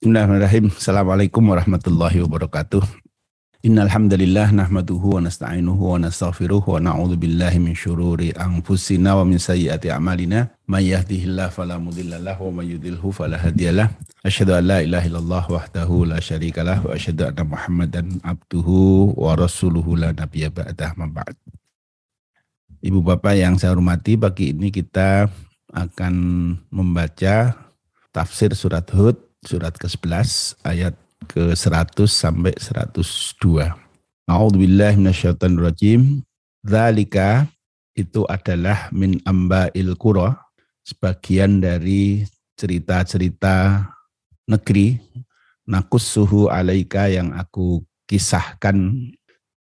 Bismillahirrahmanirrahim. Assalamualaikum warahmatullahi wabarakatuh. Innal hamdalillah nahmaduhu wa nasta'inuhu wa nastaghfiruh wa na'udzu billahi min syururi anfusina wa min sayyiati a'malina. May yahdihillahu fala mudhillalah wa may yudhlilhu fala hadiyalah. Asyhadu an la ilaha illallah wahdahu la syarikalah wa asyhadu anna Muhammadan abduhu wa rasuluhu la nabiyya ba'dah ma ba'd. Ibu Bapak yang saya hormati, pagi ini kita akan membaca tafsir surat Hud surat ke-11 ayat ke-100 sampai 102. A'udzubillahi minasyaitonirrajim. Dzalika itu adalah min amba'il qura, sebagian dari cerita-cerita negeri nakus suhu alaika yang aku kisahkan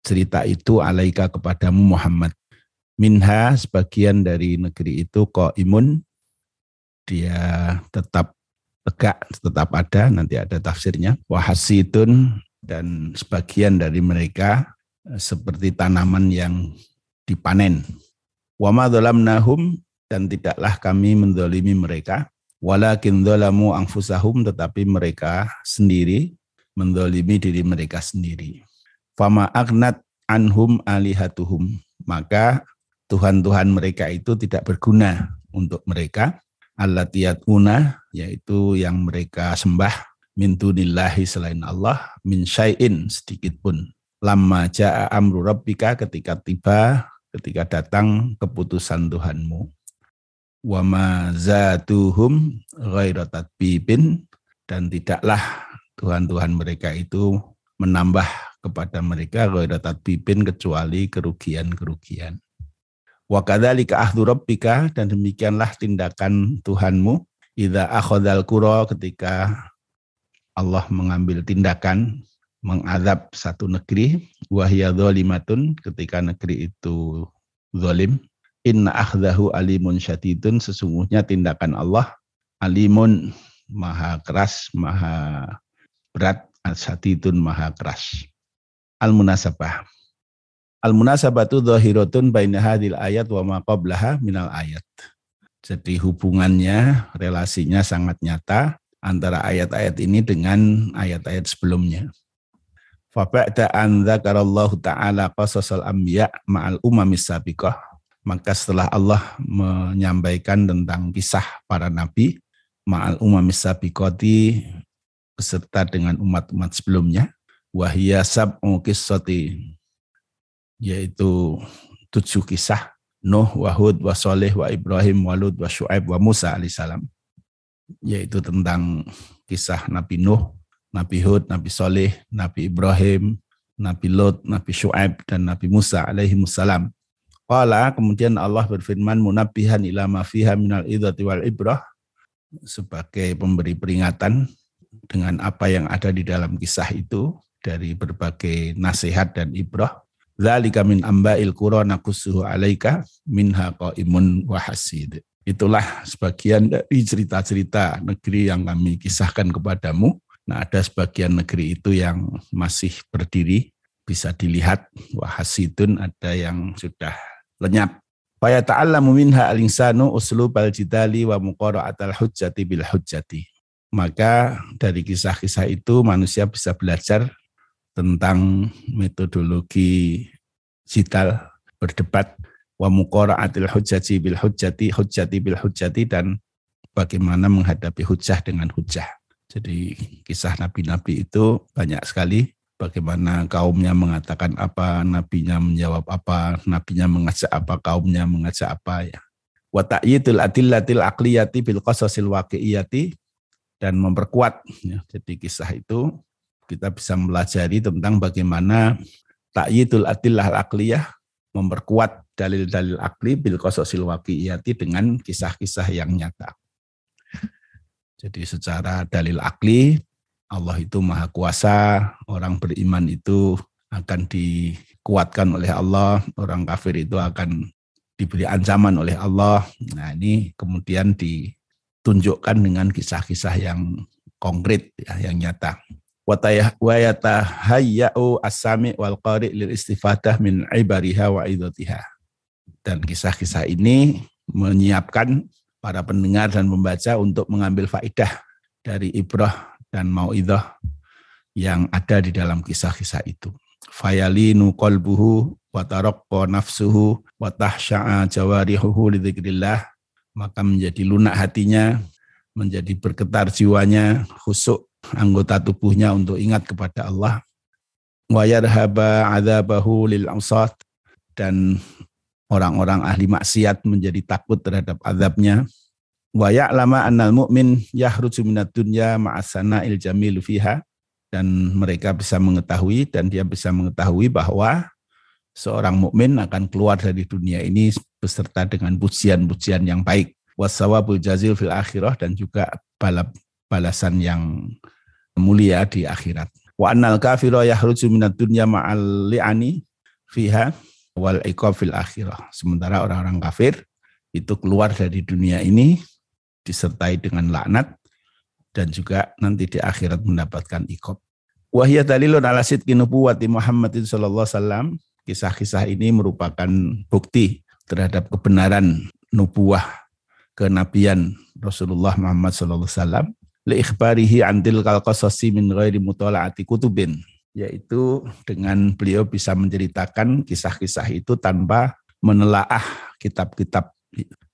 cerita itu alaika kepadamu Muhammad. Minha sebagian dari negeri itu ko imun dia tetap tegak tetap ada, nanti ada tafsirnya. Wahasitun dan sebagian dari mereka eh, seperti tanaman yang dipanen. Wama nahum dan tidaklah kami mendolimi mereka. Walakin dolamu angfusahum tetapi mereka sendiri mendolimi diri mereka sendiri. Fama agnat anhum alihatuhum. Maka Tuhan-Tuhan mereka itu tidak berguna untuk mereka allati una yaitu yang mereka sembah min dunillahi selain Allah min syai'in sedikit pun. Lama ja'a amru rabbika ketika tiba ketika datang keputusan Tuhanmu. Wa ma zatuhum dan tidaklah Tuhan-Tuhan mereka itu menambah kepada mereka ghaira tadbibin kecuali kerugian-kerugian Wa kadzalika ahdu rabbika dan demikianlah tindakan Tuhanmu. Idza akhadhal qura ketika Allah mengambil tindakan mengadab satu negeri wahya dzalimatun ketika negeri itu zalim. Inna akhdahu alimun syadidun sesungguhnya tindakan Allah alimun maha keras maha berat syadidun maha keras. Al munasabah Al-munasabatu dhahiratun baina hadil ayat wa ma qablaha minal ayat. Jadi hubungannya, relasinya sangat nyata antara ayat-ayat ini dengan ayat-ayat sebelumnya. Faba'da an dzakarallahu ta'ala qasasal anbiya ma'al umamis sabiqah. Maka setelah Allah menyampaikan tentang kisah para nabi ma'al umamis sabiqati beserta dengan umat-umat sebelumnya, wahiyya sab'u qissati yaitu tujuh kisah Nuh, Wahud, wa Saleh, wa Ibrahim, wa Lut, wa Shu'aib, wa Musa alaihissalam. Yaitu tentang kisah Nabi Nuh, Nabi Hud, Nabi Saleh, Nabi Ibrahim, Nabi Lut, Nabi Shu'aib, dan Nabi Musa alaihissalam. Qala kemudian Allah berfirman munabihan ila ma fiha minal idhati wal ibrah sebagai pemberi peringatan dengan apa yang ada di dalam kisah itu dari berbagai nasihat dan ibrah Zalika min amba'il qura nakussuhu alaika minha qaimun wa hasid. Itulah sebagian dari cerita-cerita negeri yang kami kisahkan kepadamu. Nah, ada sebagian negeri itu yang masih berdiri, bisa dilihat wahasidun ada yang sudah lenyap. Faya ta'allamu minha al-insanu uslubal jidali wa muqara'atal hujjati bil hujjati. Maka dari kisah-kisah itu manusia bisa belajar tentang metodologi jidal berdebat wa muqara'atil hujjati bil hujjati hujjati bil hujjati dan bagaimana menghadapi hujjah dengan hujjah. Jadi kisah nabi-nabi itu banyak sekali bagaimana kaumnya mengatakan apa, nabinya menjawab apa, nabinya mengajak apa, kaumnya mengajak apa ya. Wa ta'yidul adillatil aqliyati bil qasasil waqi'iyati dan memperkuat ya. Jadi kisah itu kita bisa melajari tentang bagaimana ta'yidul adillah al-aqliyah memperkuat dalil-dalil akli bil qasasil waqi'iyati dengan kisah-kisah yang nyata. Jadi secara dalil akli Allah itu maha kuasa, orang beriman itu akan dikuatkan oleh Allah, orang kafir itu akan diberi ancaman oleh Allah. Nah ini kemudian ditunjukkan dengan kisah-kisah yang konkret, ya, yang nyata wa yatahayya'u wal qari lil istifadah min ibariha wa idatiha. Dan kisah-kisah ini menyiapkan para pendengar dan pembaca untuk mengambil faidah dari ibrah dan mau'idah yang ada di dalam kisah-kisah itu. Fayalinu qalbuhu wa taraqqa nafsuhu wa tahsya'a jawarihuhu lidzikrillah maka menjadi lunak hatinya, menjadi bergetar jiwanya, khusuk anggota tubuhnya untuk ingat kepada Allah. Wa yarhaba lil ausat dan orang-orang ahli maksiat menjadi takut terhadap azabnya. Wa ya'lama annal mu'min yahruju minad dunya ma'asana il jamil fiha dan mereka bisa mengetahui dan dia bisa mengetahui bahwa seorang mukmin akan keluar dari dunia ini beserta dengan pujian-pujian yang baik. Wasawabul jazil fil akhirah dan juga balap balasan yang mulia di akhirat. Wa annal kafira yahruju minad dunya ma'al li'ani fiha wal fil akhirah. Sementara orang-orang kafir itu keluar dari dunia ini disertai dengan laknat dan juga nanti di akhirat mendapatkan iqab. Wahya dalilun ala sidqi nubuwati Muhammadin sallallahu wasallam Kisah-kisah ini merupakan bukti terhadap kebenaran nubuah kenabian Rasulullah Muhammad sallallahu alaihi wasallam li ikhbarihi antil kal qasasi min ghairi mutala'ati kutubin. Yaitu dengan beliau bisa menceritakan kisah-kisah itu tanpa menelaah kitab-kitab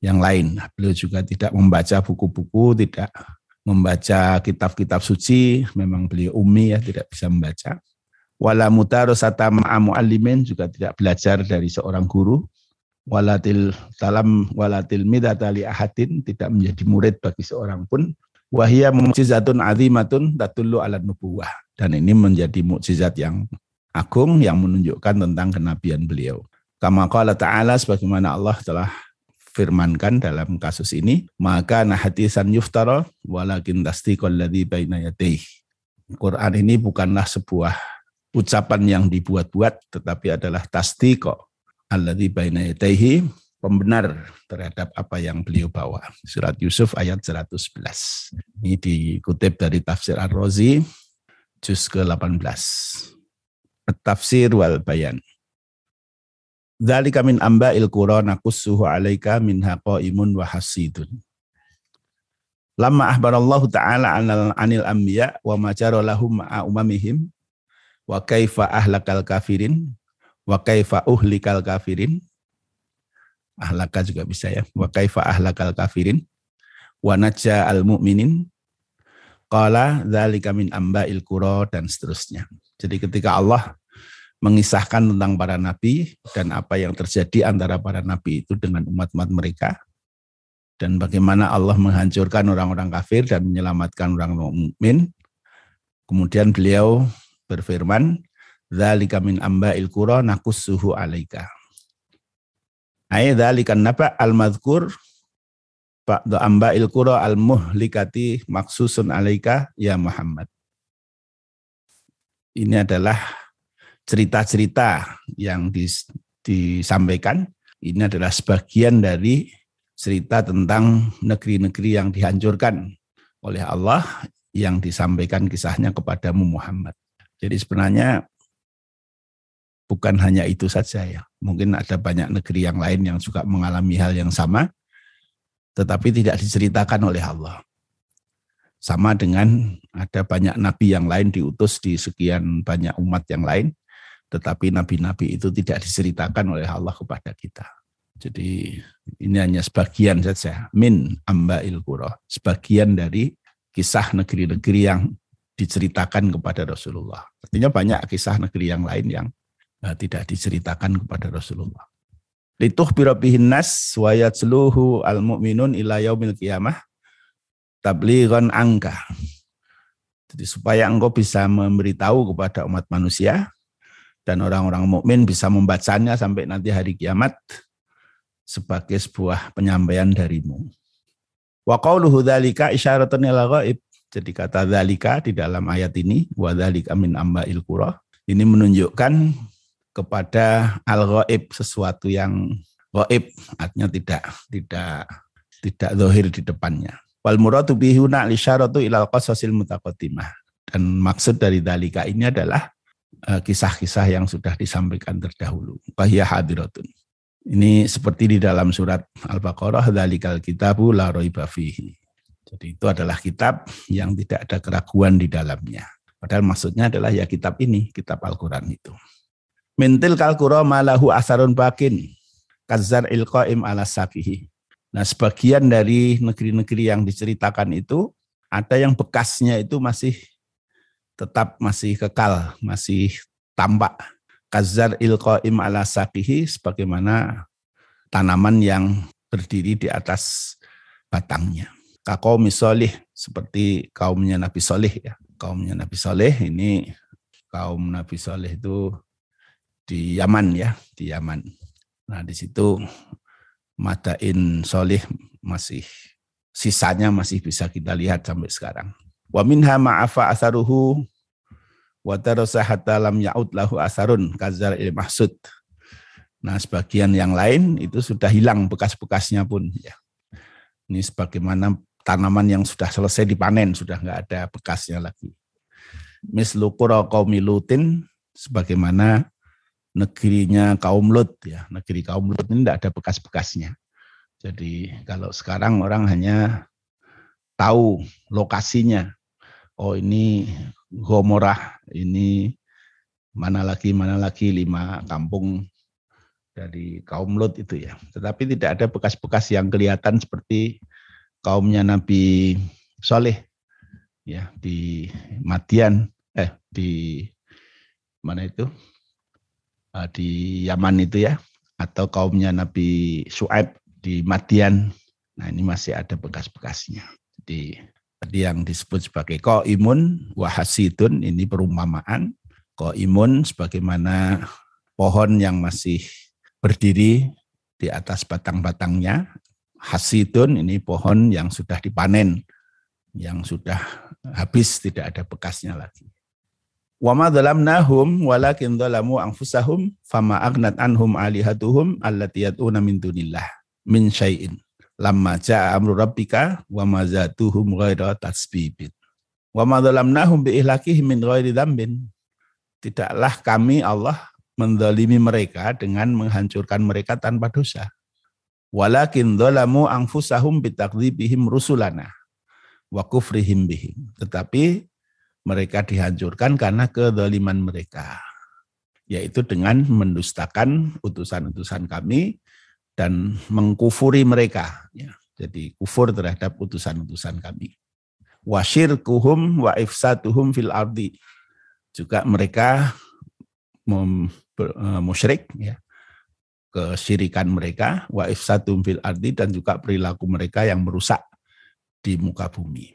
yang lain. Beliau juga tidak membaca buku-buku, tidak membaca kitab-kitab suci, memang beliau umi ya, tidak bisa membaca. Wala mutarosata ma'amu alimin juga tidak belajar dari seorang guru. Walatil talam walatil midatali ahadin tidak menjadi murid bagi seorang pun wahia mukjizatun azimatun tatullu ala nubuwah. Dan ini menjadi mukjizat yang agung yang menunjukkan tentang kenabian beliau. Kama qala ta'ala sebagaimana Allah telah firmankan dalam kasus ini maka nahatisan yuftara walakin tasdiqal ladzi baina yadayhi Quran ini bukanlah sebuah ucapan yang dibuat-buat tetapi adalah tasdiqo alladzi baina yadayhi pembenar terhadap apa yang beliau bawa. Surat Yusuf ayat 111. Ini dikutip dari tafsir Ar-Razi juz ke-18. Tafsir wal bayan. Dzalika min amba'il qura naqussuhu 'alaika min haqaimun wa hasidun. Lama ahbarallahu ta'ala anil, anil anbiya wa ma lahum ma'a umamihim wa kaifa ahlakal kafirin wa kaifa uhlikal kafirin ahlaka juga bisa ya wa kaifa ahlakal kafirin wa najja al mu'minin qala dzalika min amba'il qura dan seterusnya jadi ketika Allah mengisahkan tentang para nabi dan apa yang terjadi antara para nabi itu dengan umat-umat mereka dan bagaimana Allah menghancurkan orang-orang kafir dan menyelamatkan orang mukmin. Kemudian beliau berfirman, "Dzalika min amba'il qura naqussuhu 'alaika." Ai dzalika naba al-madhkur ba'da amba'il qura al-muhlikati maksusun 'alaika ya Muhammad. Ini adalah cerita-cerita yang dis, disampaikan. Ini adalah sebagian dari cerita tentang negeri-negeri yang dihancurkan oleh Allah yang disampaikan kisahnya kepadamu Muhammad. Jadi sebenarnya bukan hanya itu saja ya. Mungkin ada banyak negeri yang lain yang juga mengalami hal yang sama, tetapi tidak diceritakan oleh Allah. Sama dengan ada banyak nabi yang lain diutus di sekian banyak umat yang lain, tetapi nabi-nabi itu tidak diceritakan oleh Allah kepada kita. Jadi ini hanya sebagian saja min amba qura, sebagian dari kisah negeri-negeri yang diceritakan kepada Rasulullah. Artinya banyak kisah negeri yang lain yang uh, tidak diceritakan kepada Rasulullah. Lituh birabihin nas wa yatsluhu al mu'minun ila yaumil qiyamah angka. Jadi supaya engkau bisa memberitahu kepada umat manusia dan orang-orang mukmin bisa membacanya sampai nanti hari kiamat sebagai sebuah penyampaian darimu. Wa qauluhu dzalika isyaratun ila ghaib jadi kata dalika di dalam ayat ini, wa dzalika min amba'il qura. Ini menunjukkan kepada al-ghaib sesuatu yang ghaib, artinya tidak tidak tidak zahir di depannya. Wal muradu bihuna lisyaratu ilal qasasil mutaqaddimah. Dan maksud dari dalika ini adalah eh, kisah-kisah yang sudah disampaikan terdahulu. Bahya hadiratun. Ini seperti di dalam surat Al-Baqarah, dalikal kitabu la fihi. Jadi itu adalah kitab yang tidak ada keraguan di dalamnya. Padahal maksudnya adalah ya kitab ini, kitab Al-Quran itu. Mintil kalkuro malahu asarun bakin. Kazar ilqaim ala sakihi. Nah sebagian dari negeri-negeri yang diceritakan itu, ada yang bekasnya itu masih tetap masih kekal, masih tampak. Kazar ilqaim ala sakihi sebagaimana tanaman yang berdiri di atas batangnya. Kakau misolih seperti kaumnya Nabi Soleh ya kaumnya Nabi Saleh ini kaum Nabi Saleh itu di Yaman ya, di Yaman. Nah di situ Madain Soleh masih sisanya masih bisa kita lihat sampai sekarang. Wa minha ma'afa asaruhu wa tarasa hatta lam ya'ud lahu asarun kazar il mahsud. Nah sebagian yang lain itu sudah hilang bekas-bekasnya pun ya. Ini sebagaimana tanaman yang sudah selesai dipanen, sudah nggak ada bekasnya lagi. Mislu qura qaumi Lutin sebagaimana negerinya kaum Lut ya. Negeri kaum Lut ini tidak ada bekas-bekasnya. Jadi kalau sekarang orang hanya tahu lokasinya. Oh ini Gomorah, ini mana lagi mana lagi lima kampung dari kaum Lut itu ya. Tetapi tidak ada bekas-bekas yang kelihatan seperti kaumnya Nabi Soleh ya di Madian eh di mana itu di Yaman itu ya atau kaumnya Nabi Su'aib di Madian. Nah ini masih ada bekas-bekasnya. Jadi tadi yang disebut sebagai imun wahasidun ini perumpamaan. Imun sebagaimana pohon yang masih berdiri di atas batang-batangnya. Hasidun ini pohon yang sudah dipanen, yang sudah habis tidak ada bekasnya lagi. Wa ma dzalamnahum walakin dzalamu anfusahum fama aghnat anhum alihatuhum allati yad'una min dunillah min syai'in lamma jaa amru rabbika wa zatuhum ghaira tasbibin. Wa ma dzalamnahum bi ihlakihim min ghairi dzambin. Tidaklah kami Allah mendalimi mereka dengan menghancurkan mereka tanpa dosa. Walakin dhalamu anfusahum bitakdzibihim rusulana wa kufrihim bihim. Tetapi mereka dihancurkan karena kedoliman mereka. Yaitu dengan mendustakan utusan-utusan kami dan mengkufuri mereka. Ya, jadi kufur terhadap utusan-utusan kami. Wasyirkuhum wa ifsatuhum fil ardi. Juga mereka eh, musyrik ya, kesyirikan mereka wa ifsatum fil ardi dan juga perilaku mereka yang merusak di muka bumi.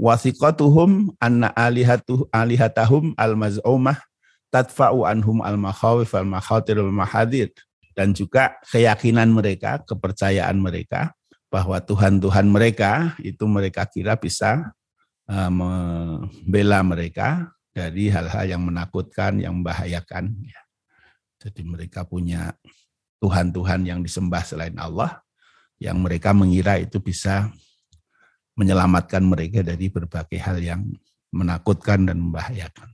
Wasiqatuhum anna alihatuh alihatahum al-maz'umah tadfa'u anhum al-makhatir al-mahadir dan juga keyakinan mereka, kepercayaan mereka bahwa Tuhan-Tuhan mereka itu mereka kira bisa uh, membela mereka dari hal-hal yang menakutkan, yang membahayakan. Ya. Jadi mereka punya Tuhan-Tuhan yang disembah selain Allah, yang mereka mengira itu bisa menyelamatkan mereka dari berbagai hal yang menakutkan dan membahayakan.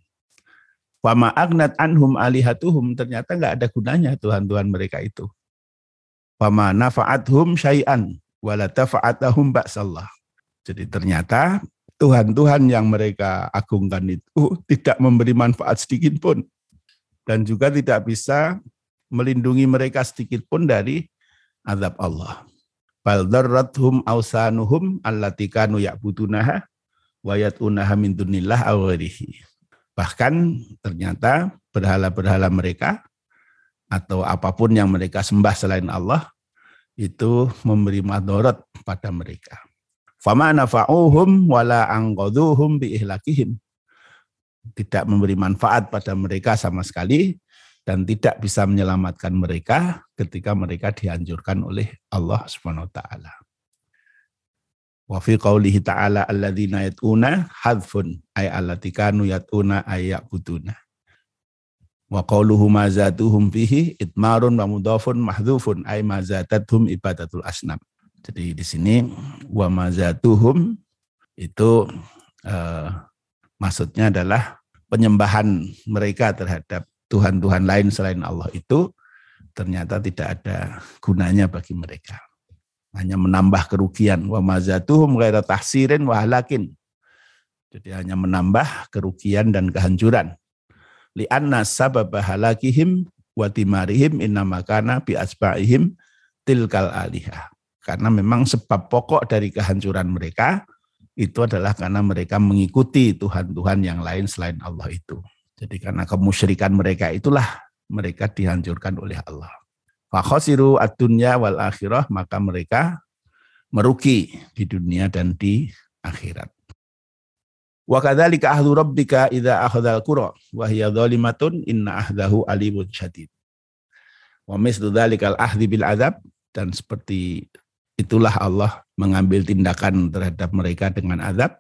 Wama agnat anhum alihatuhum ternyata nggak ada gunanya Tuhan-Tuhan mereka itu. Wama nafa'athum syai'an wala tafa'atahum ba'sallah. Jadi ternyata Tuhan-Tuhan yang mereka agungkan itu tidak memberi manfaat sedikit pun dan juga tidak bisa melindungi mereka sedikit pun dari azab Allah. Bal darrathum awsanuhum allati kanu ya'budunaha wa yat'unaha min dunillah Bahkan ternyata berhala-berhala mereka atau apa pun yang mereka sembah selain Allah itu memberi madorot pada mereka. Fama nafa'uhum wala angqadhuhum bi ihlakihim tidak memberi manfaat pada mereka sama sekali dan tidak bisa menyelamatkan mereka ketika mereka dianjurkan oleh Allah Subhanahu wa taala. Wa fi qaulihi ta'ala alladzina yatuna hadfun ay allati kanu yatuna ay ya'buduna. Wa qauluhu ma zatuhum fihi itmarun wa mudhafun mahdhufun ay ma zatatuhum ibadatul asnam. Jadi di sini wa ma zatuhum itu uh, maksudnya adalah penyembahan mereka terhadap Tuhan-Tuhan lain selain Allah itu ternyata tidak ada gunanya bagi mereka. hanya menambah kerugian wa mazatuhum ghaira tahsirin wa halakin jadi hanya menambah kerugian dan kehancuran li'anna sabab halakihim wa timarihim innama kana bi asba'ihim tilkal alihah karena memang sebab pokok dari kehancuran mereka itu adalah karena mereka mengikuti Tuhan-Tuhan yang lain selain Allah itu. Jadi karena kemusyrikan mereka itulah mereka dihancurkan oleh Allah. Fakhosiru ad-dunya wal akhirah, maka mereka merugi di dunia dan di akhirat. Wa kadzalika ahdu rabbika idza akhadhal qura wa hiya zalimatun inna ahdahu alimun syadid. Wa mislu dzalikal ahdi bil adab dan seperti itulah Allah mengambil tindakan terhadap mereka dengan azab.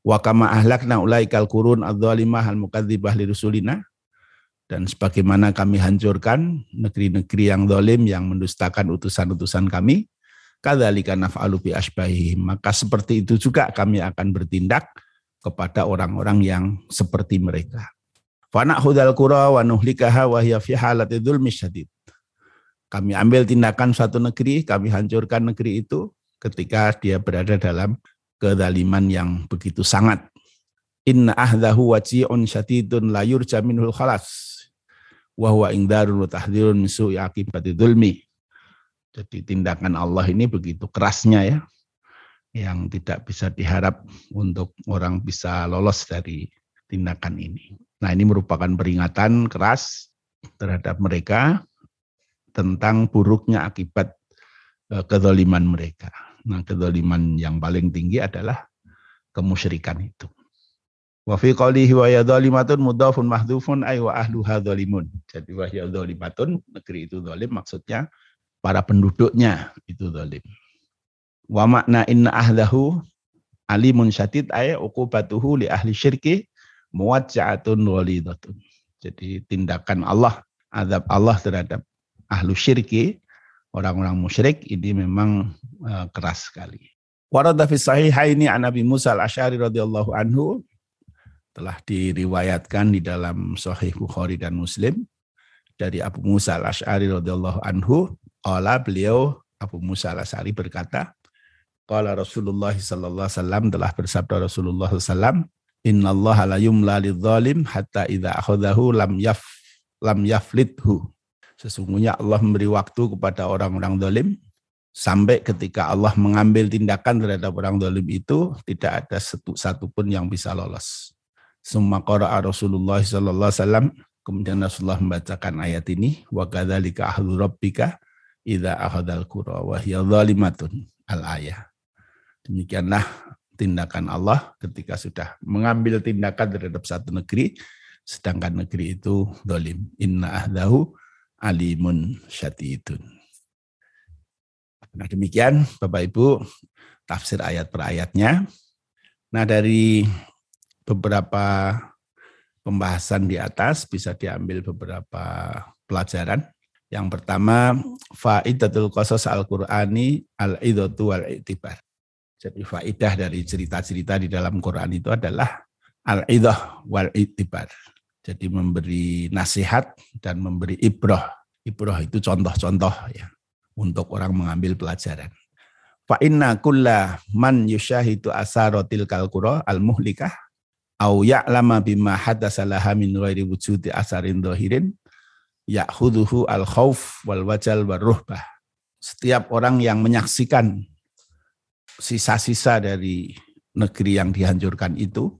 Wa kama ahlakna ulaikal qurun adzalimah al mukadzibah li rusulina dan sebagaimana kami hancurkan negeri-negeri yang zalim yang mendustakan utusan-utusan kami, kadzalika naf'alu bi asbahi. Maka seperti itu juga kami akan bertindak kepada orang-orang yang seperti mereka. Fana hudal qura wa nuhlikaha wa hiya fi halati dzulmi syadid. Kami ambil tindakan suatu negeri, kami hancurkan negeri itu ketika dia berada dalam kedaliman yang begitu sangat. Inna ahdahu waji'un syatidun la yurja minhul khalas. Wa huwa ingdarun wa tahdhirun min su'i akibati dhulmi. Jadi tindakan Allah ini begitu kerasnya ya, yang tidak bisa diharap untuk orang bisa lolos dari tindakan ini. Nah ini merupakan peringatan keras terhadap mereka tentang buruknya akibat e, kezaliman mereka. Nah, kezaliman yang paling tinggi adalah kemusyrikan itu. Wa fi qawlihi wa yadzalimatun mudhafun mahdhufun ay wa ahluha zalimun. Jadi wa yadzalimatun negeri itu zalim maksudnya para penduduknya itu zalim. Wa makna inna ahlahu alimun syadid ay uqubatuhu li ahli syirki muwajja'atun walidatun. Jadi tindakan Allah, azab Allah terhadap ahlu syirki, orang-orang musyrik ini memang uh, keras sekali. Warada fi sahihaini an Nabi Musa al-Asy'ari radhiyallahu anhu telah diriwayatkan di dalam Sahih Bukhari dan Muslim dari Abu Musa al-Asy'ari radhiyallahu anhu, qala beliau Abu Musa al-Asy'ari berkata, qala Rasulullah sallallahu alaihi wasallam telah bersabda Rasulullah sallallahu Inna Allah la yumla lidzalim hatta idza akhadahu lam yaf lam yaflithu Sesungguhnya Allah memberi waktu kepada orang-orang dolim sampai ketika Allah mengambil tindakan terhadap orang dolim itu tidak ada satu, satu pun yang bisa lolos. Summa qara'a Rasulullah sallallahu alaihi wasallam kemudian Rasulullah membacakan ayat ini wa kadzalika ahlu rabbika idza akhadal qura wa hiya zalimatun al ayah. Demikianlah tindakan Allah ketika sudah mengambil tindakan terhadap satu negeri sedangkan negeri itu dolim. Inna ahdahu alimun syatidun. Nah demikian Bapak Ibu tafsir ayat per ayatnya. Nah dari beberapa pembahasan di atas bisa diambil beberapa pelajaran. Yang pertama, faidatul qasas al-Qur'ani al-idatu wal-i'tibar. Jadi faidah dari cerita-cerita di dalam Quran itu adalah al-idah wal-i'tibar. Jadi memberi nasihat dan memberi ibrah. Ibrah itu contoh-contoh ya untuk orang mengambil pelajaran. Fa inna kulla man yushahidu asarotil kalkuro al muhlikah au ya'lama bima hadasa laha min ghairi wujudi asarin dohirin ya'khuduhu al khauf wal wajal ruhbah. Setiap orang yang menyaksikan sisa-sisa dari negeri yang dihancurkan itu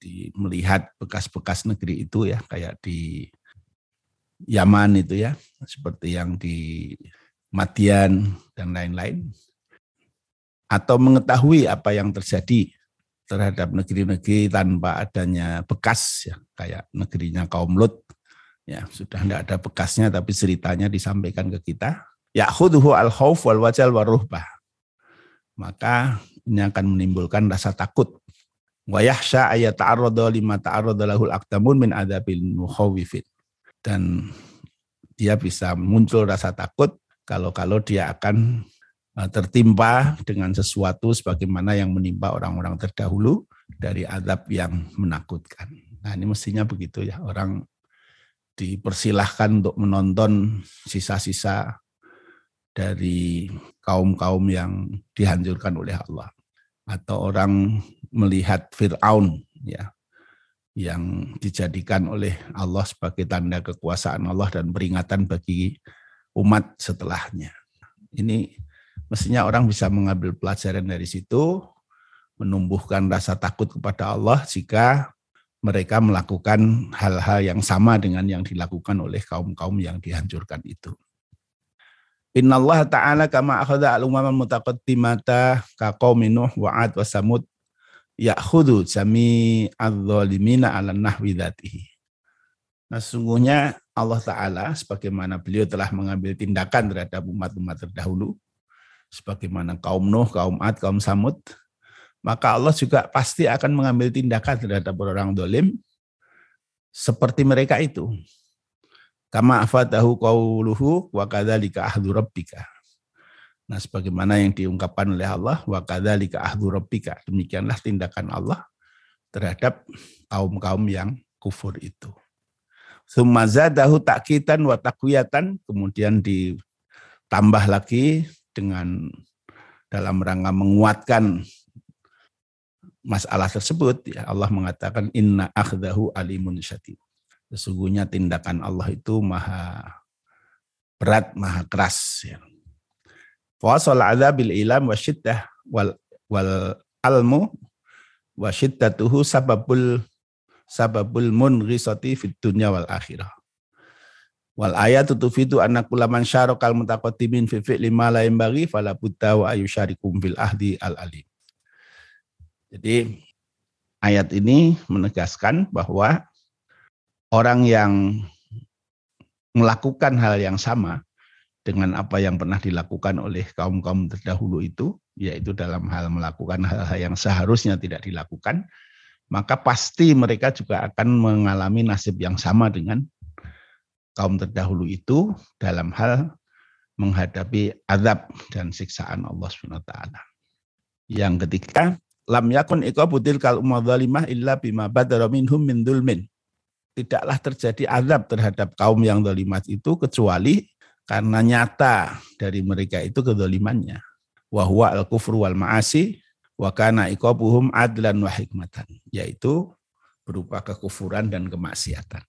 di melihat bekas-bekas negeri itu ya kayak di Yaman itu ya seperti yang di Madian dan lain-lain. Atau mengetahui apa yang terjadi terhadap negeri-negeri tanpa adanya bekas ya kayak negerinya kaum Lut. Ya sudah tidak ada bekasnya tapi ceritanya disampaikan ke kita. Ya khuduhu al khauf wal wajal waruhbah maka ini akan menimbulkan rasa takut wa yahsha ayat ta'arrada lima ta'arrada lahul aktamun min adabil mukhawifin. Dan dia bisa muncul rasa takut kalau-kalau dia akan eh, tertimpa dengan sesuatu sebagaimana yang menimpa orang-orang terdahulu dari adab yang menakutkan. Nah ini mestinya begitu ya, orang dipersilahkan untuk menonton sisa-sisa dari kaum-kaum yang dihancurkan oleh Allah atau orang melihat Fir'aun ya yang dijadikan oleh Allah sebagai tanda kekuasaan Allah dan peringatan bagi umat setelahnya. Ini mestinya orang bisa mengambil pelajaran dari situ, menumbuhkan rasa takut kepada Allah jika mereka melakukan hal-hal yang sama dengan yang dilakukan oleh kaum-kaum yang dihancurkan itu. Inna Allah Ta'ala kama akhada al-umaman mutaqaddimata ka qaumi Nuh wa 'ad wa Samud ya'khudhu jami adh-dhalimina 'ala nahwi dhatihi. Nah, sungguhnya Allah Ta'ala sebagaimana beliau telah mengambil tindakan terhadap umat-umat terdahulu, sebagaimana kaum Nuh, kaum Ad, kaum Samud, maka Allah juga pasti akan mengambil tindakan terhadap orang dolim seperti mereka itu. Kama afatahu qawluhu wa kadzalika ahdu rabbika. Nah, sebagaimana yang diungkapkan oleh Allah, wa kadzalika ahdu rabbika. Demikianlah tindakan Allah terhadap kaum-kaum yang kufur itu. Sumazadahu takitan wa takwiyatan, kemudian ditambah lagi dengan dalam rangka menguatkan masalah tersebut ya Allah mengatakan inna akhdahu alimun syadid Sesungguhnya tindakan Allah itu maha berat, maha keras. Ya. Fasal bil ilam wa syiddah wal, wal almu wa syiddatuhu sababul sababul munrisati fid dunya wal akhirah. Wal ayat tufidu anna kulaman syarokal mutaqaddimin fi fi'li ma la yanbaghi fala budda wa ayusyarikum fil ahdi al alim. Jadi ayat ini menegaskan bahwa orang yang melakukan hal yang sama dengan apa yang pernah dilakukan oleh kaum-kaum terdahulu itu, yaitu dalam hal melakukan hal-hal yang seharusnya tidak dilakukan, maka pasti mereka juga akan mengalami nasib yang sama dengan kaum terdahulu itu dalam hal menghadapi azab dan siksaan Allah SWT. Yang ketiga, lam yakun iqabutil kal umma illa bima badara minhum min dulmin tidaklah terjadi azab terhadap kaum yang dolimat itu kecuali karena nyata dari mereka itu kedolimannya. Wahwa al-kufru wal ma'asi wa kana iqabuhum adlan wa hikmatan. Yaitu berupa kekufuran dan kemaksiatan.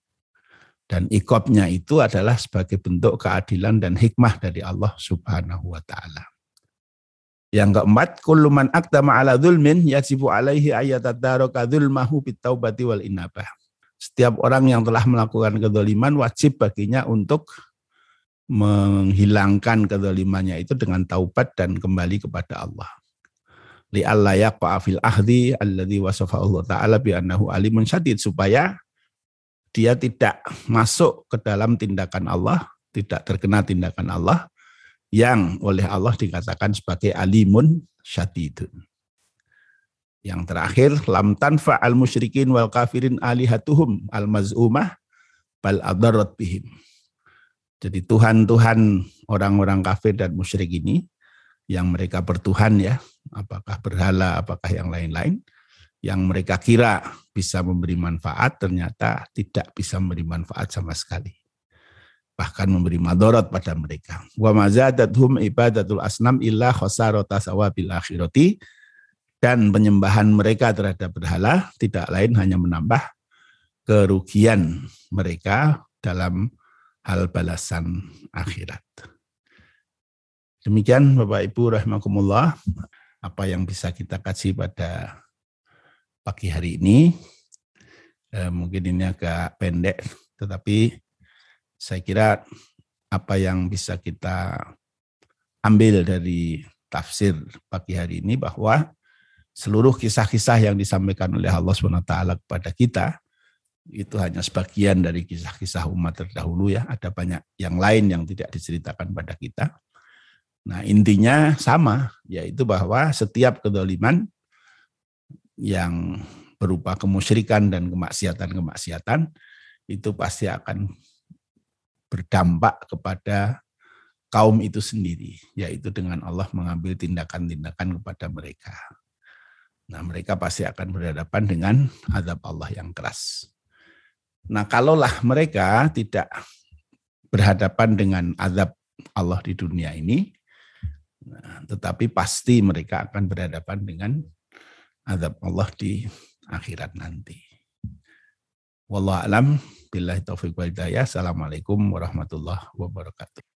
Dan ikobnya itu adalah sebagai bentuk keadilan dan hikmah dari Allah subhanahu wa ta'ala. Yang keempat, kullu man aqdama ala dhulmin yajibu alaihi ayataddaraka dhulmahu bitaubati wal inabah setiap orang yang telah melakukan kedoliman wajib baginya untuk menghilangkan kedolimannya itu dengan taubat dan kembali kepada Allah. Li'alla yaqa'a fil ahdi alladhi wasafa Allah ta'ala bi'annahu alimun syadid supaya dia tidak masuk ke dalam tindakan Allah, tidak terkena tindakan Allah yang oleh Allah dikatakan sebagai alimun syadidun. Yang terakhir, lam tanfa al musyrikin wal kafirin alihatuhum al maz'umah bal adarat bihim. Jadi Tuhan-Tuhan orang-orang kafir dan musyrik ini yang mereka bertuhan ya, apakah berhala, apakah yang lain-lain, yang mereka kira bisa memberi manfaat ternyata tidak bisa memberi manfaat sama sekali. Bahkan memberi madorot pada mereka. Wa mazadathum ibadatul asnam illa khosarota sawabil akhirati dan penyembahan mereka terhadap berhala tidak lain hanya menambah kerugian mereka dalam hal balasan akhirat. Demikian Bapak Ibu rahimakumullah apa yang bisa kita kasih pada pagi hari ini. Eh, mungkin ini agak pendek tetapi saya kira apa yang bisa kita ambil dari tafsir pagi hari ini bahwa seluruh kisah-kisah yang disampaikan oleh Allah SWT kepada kita itu hanya sebagian dari kisah-kisah umat terdahulu ya. Ada banyak yang lain yang tidak diceritakan pada kita. Nah intinya sama, yaitu bahwa setiap kedoliman yang berupa kemusyrikan dan kemaksiatan-kemaksiatan itu pasti akan berdampak kepada kaum itu sendiri, yaitu dengan Allah mengambil tindakan-tindakan kepada mereka. Nah, mereka pasti akan berhadapan dengan azab Allah yang keras. Nah, kalaulah mereka tidak berhadapan dengan azab Allah di dunia ini, nah, tetapi pasti mereka akan berhadapan dengan azab Allah di akhirat nanti. Wallahu alam billahi taufiq wal hidayah. Assalamualaikum warahmatullahi wabarakatuh.